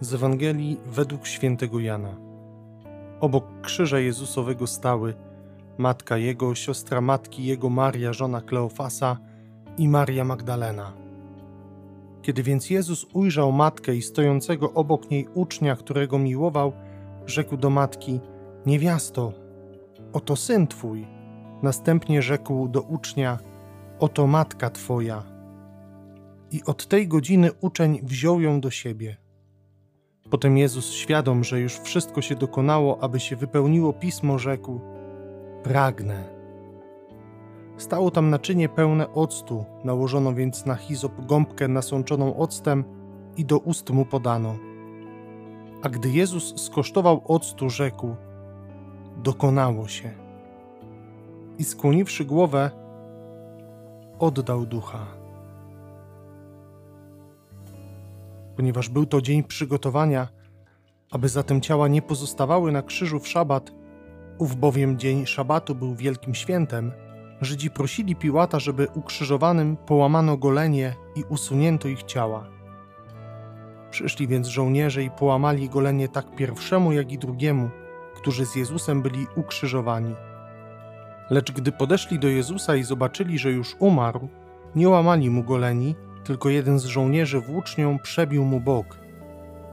Z Ewangelii według świętego Jana. Obok krzyża Jezusowego stały matka jego, siostra matki jego Maria, żona Kleofasa i Maria Magdalena. Kiedy więc Jezus ujrzał matkę i stojącego obok niej ucznia, którego miłował, rzekł do matki: Niewiasto, oto syn twój. Następnie rzekł do ucznia: Oto matka twoja. I od tej godziny uczeń wziął ją do siebie. Potem Jezus, świadom, że już wszystko się dokonało, aby się wypełniło pismo, rzekł: Pragnę. Stało tam naczynie pełne octu, nałożono więc na hizop gąbkę nasączoną octem i do ust mu podano. A gdy Jezus skosztował octu, rzekł: Dokonało się. I skłoniwszy głowę, oddał ducha. Ponieważ był to dzień przygotowania, aby zatem ciała nie pozostawały na krzyżu w szabat, ów bowiem dzień szabatu był wielkim świętem, Żydzi prosili Piłata, żeby ukrzyżowanym połamano golenie i usunięto ich ciała. Przyszli więc żołnierze i połamali golenie tak pierwszemu, jak i drugiemu, którzy z Jezusem byli ukrzyżowani. Lecz gdy podeszli do Jezusa i zobaczyli, że już umarł, nie łamali mu goleni, tylko jeden z żołnierzy włócznią przebił mu bok,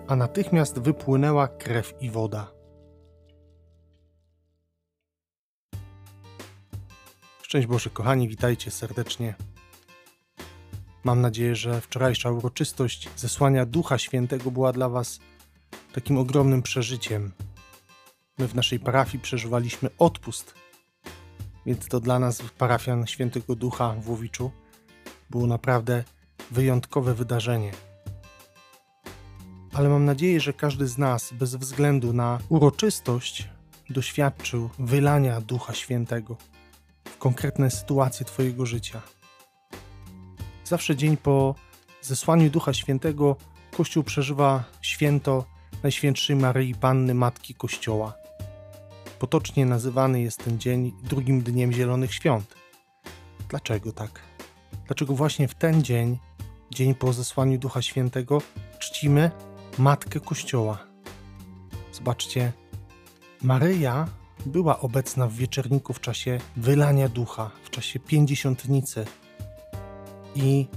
a natychmiast wypłynęła krew i woda. Szczęść Boże, kochani, witajcie serdecznie. Mam nadzieję, że wczorajsza uroczystość zesłania Ducha Świętego była dla Was takim ogromnym przeżyciem. My w naszej parafii przeżywaliśmy odpust, więc to dla nas, parafian Świętego Ducha w Łowiczu, było naprawdę wyjątkowe wydarzenie. Ale mam nadzieję, że każdy z nas, bez względu na uroczystość, doświadczył wylania Ducha Świętego w konkretne sytuacje Twojego życia. Zawsze dzień po zesłaniu Ducha Świętego Kościół przeżywa święto Najświętszej Maryi Panny Matki Kościoła. Potocznie nazywany jest ten dzień drugim dniem Zielonych Świąt. Dlaczego tak? Dlaczego właśnie w ten dzień, dzień po zesłaniu Ducha Świętego, czcimy Matkę Kościoła? Zobaczcie, Maryja była obecna w wieczerniku w czasie wylania ducha, w czasie pięćdziesiątnicy i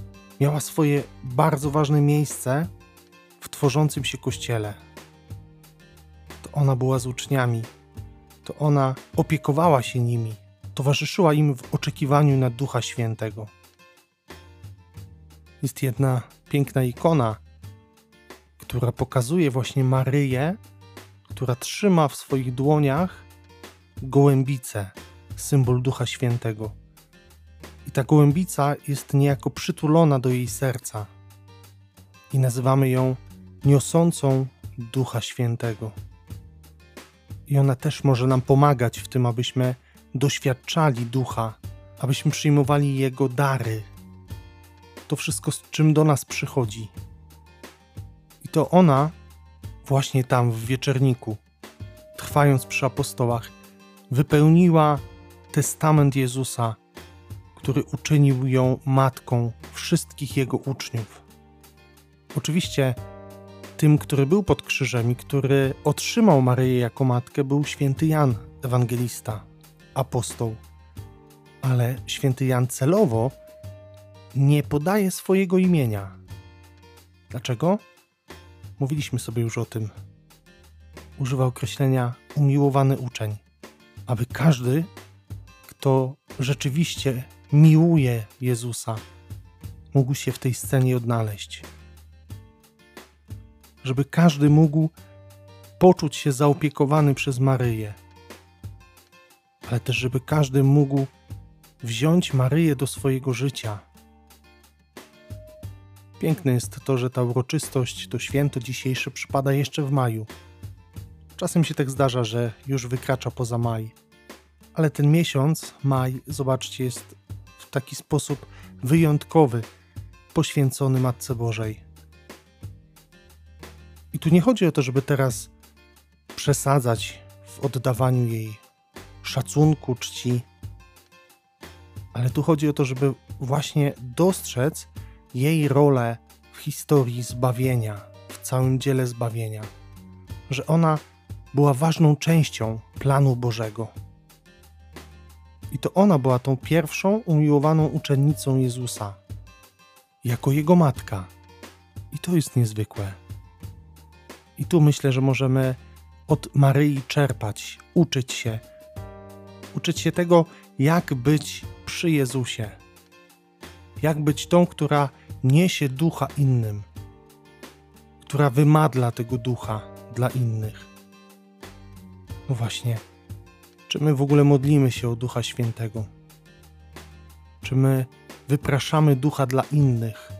miała swoje bardzo ważne miejsce w tworzącym się kościele. To ona była z uczniami, to ona opiekowała się nimi, towarzyszyła im w oczekiwaniu na Ducha Świętego. Jest jedna piękna ikona, która pokazuje właśnie Maryję, która trzyma w swoich dłoniach gołębicę, symbol Ducha Świętego. I ta gołębica jest niejako przytulona do jej serca. I nazywamy ją niosącą Ducha Świętego. I ona też może nam pomagać w tym, abyśmy doświadczali Ducha, abyśmy przyjmowali Jego dary. To wszystko, z czym do nas przychodzi. I to ona, właśnie tam w wieczerniku, trwając przy apostołach, wypełniła testament Jezusa, który uczynił ją matką wszystkich jego uczniów. Oczywiście tym, który był pod krzyżem i który otrzymał Maryję jako matkę, był święty Jan, ewangelista, apostoł. Ale święty Jan celowo nie podaje swojego imienia. Dlaczego? Mówiliśmy sobie już o tym. Używa określenia umiłowany uczeń aby każdy, kto rzeczywiście miłuje Jezusa, mógł się w tej scenie odnaleźć. Żeby każdy mógł poczuć się zaopiekowany przez Maryję, ale też żeby każdy mógł wziąć Maryję do swojego życia. Piękne jest to, że ta uroczystość, to święto dzisiejsze przypada jeszcze w maju. Czasem się tak zdarza, że już wykracza poza maj. Ale ten miesiąc, maj, zobaczcie, jest w taki sposób wyjątkowy, poświęcony Matce Bożej. I tu nie chodzi o to, żeby teraz przesadzać w oddawaniu jej szacunku, czci, ale tu chodzi o to, żeby właśnie dostrzec jej rolę w historii zbawienia, w całym dziele zbawienia, że ona była ważną częścią planu Bożego. I to ona była tą pierwszą umiłowaną uczennicą Jezusa, jako jego matka. I to jest niezwykłe. I tu myślę, że możemy od Maryi czerpać, uczyć się, uczyć się tego, jak być przy Jezusie, jak być tą, która niesie ducha innym, która wymadla tego ducha dla innych. No właśnie, czy my w ogóle modlimy się o Ducha Świętego? Czy my wypraszamy ducha dla innych?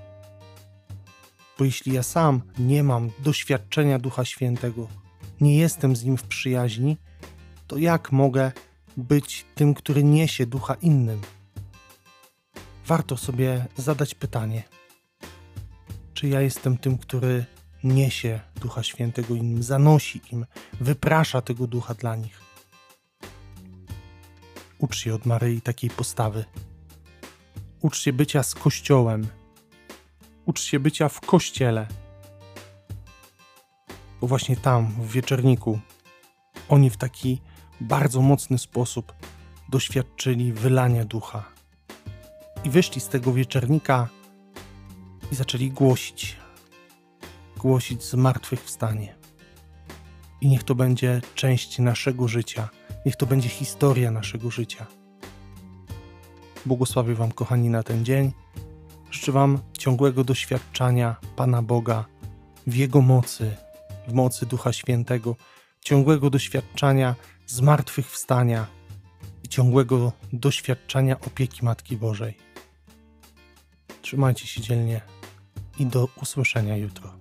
Bo jeśli ja sam nie mam doświadczenia Ducha Świętego, nie jestem z nim w przyjaźni, to jak mogę być tym, który niesie ducha innym? Warto sobie zadać pytanie: czy ja jestem tym, który niesie Ducha Świętego innym, zanosi im, wyprasza tego ducha dla nich? Ucz się od Maryi takiej postawy. Ucz się bycia z Kościołem. Ucz się bycia w Kościele. Bo właśnie tam, w wieczorniku, oni w taki bardzo mocny sposób doświadczyli wylania ducha. I wyszli z tego wieczornika i zaczęli głosić. Głosić zmartwychwstanie. I niech to będzie część naszego życia Niech to będzie historia naszego życia. Błogosławię Wam, kochani, na ten dzień. Życzę Wam ciągłego doświadczania Pana Boga w Jego mocy, w mocy Ducha Świętego, ciągłego doświadczania zmartwychwstania i ciągłego doświadczania opieki Matki Bożej. Trzymajcie się dzielnie i do usłyszenia jutro.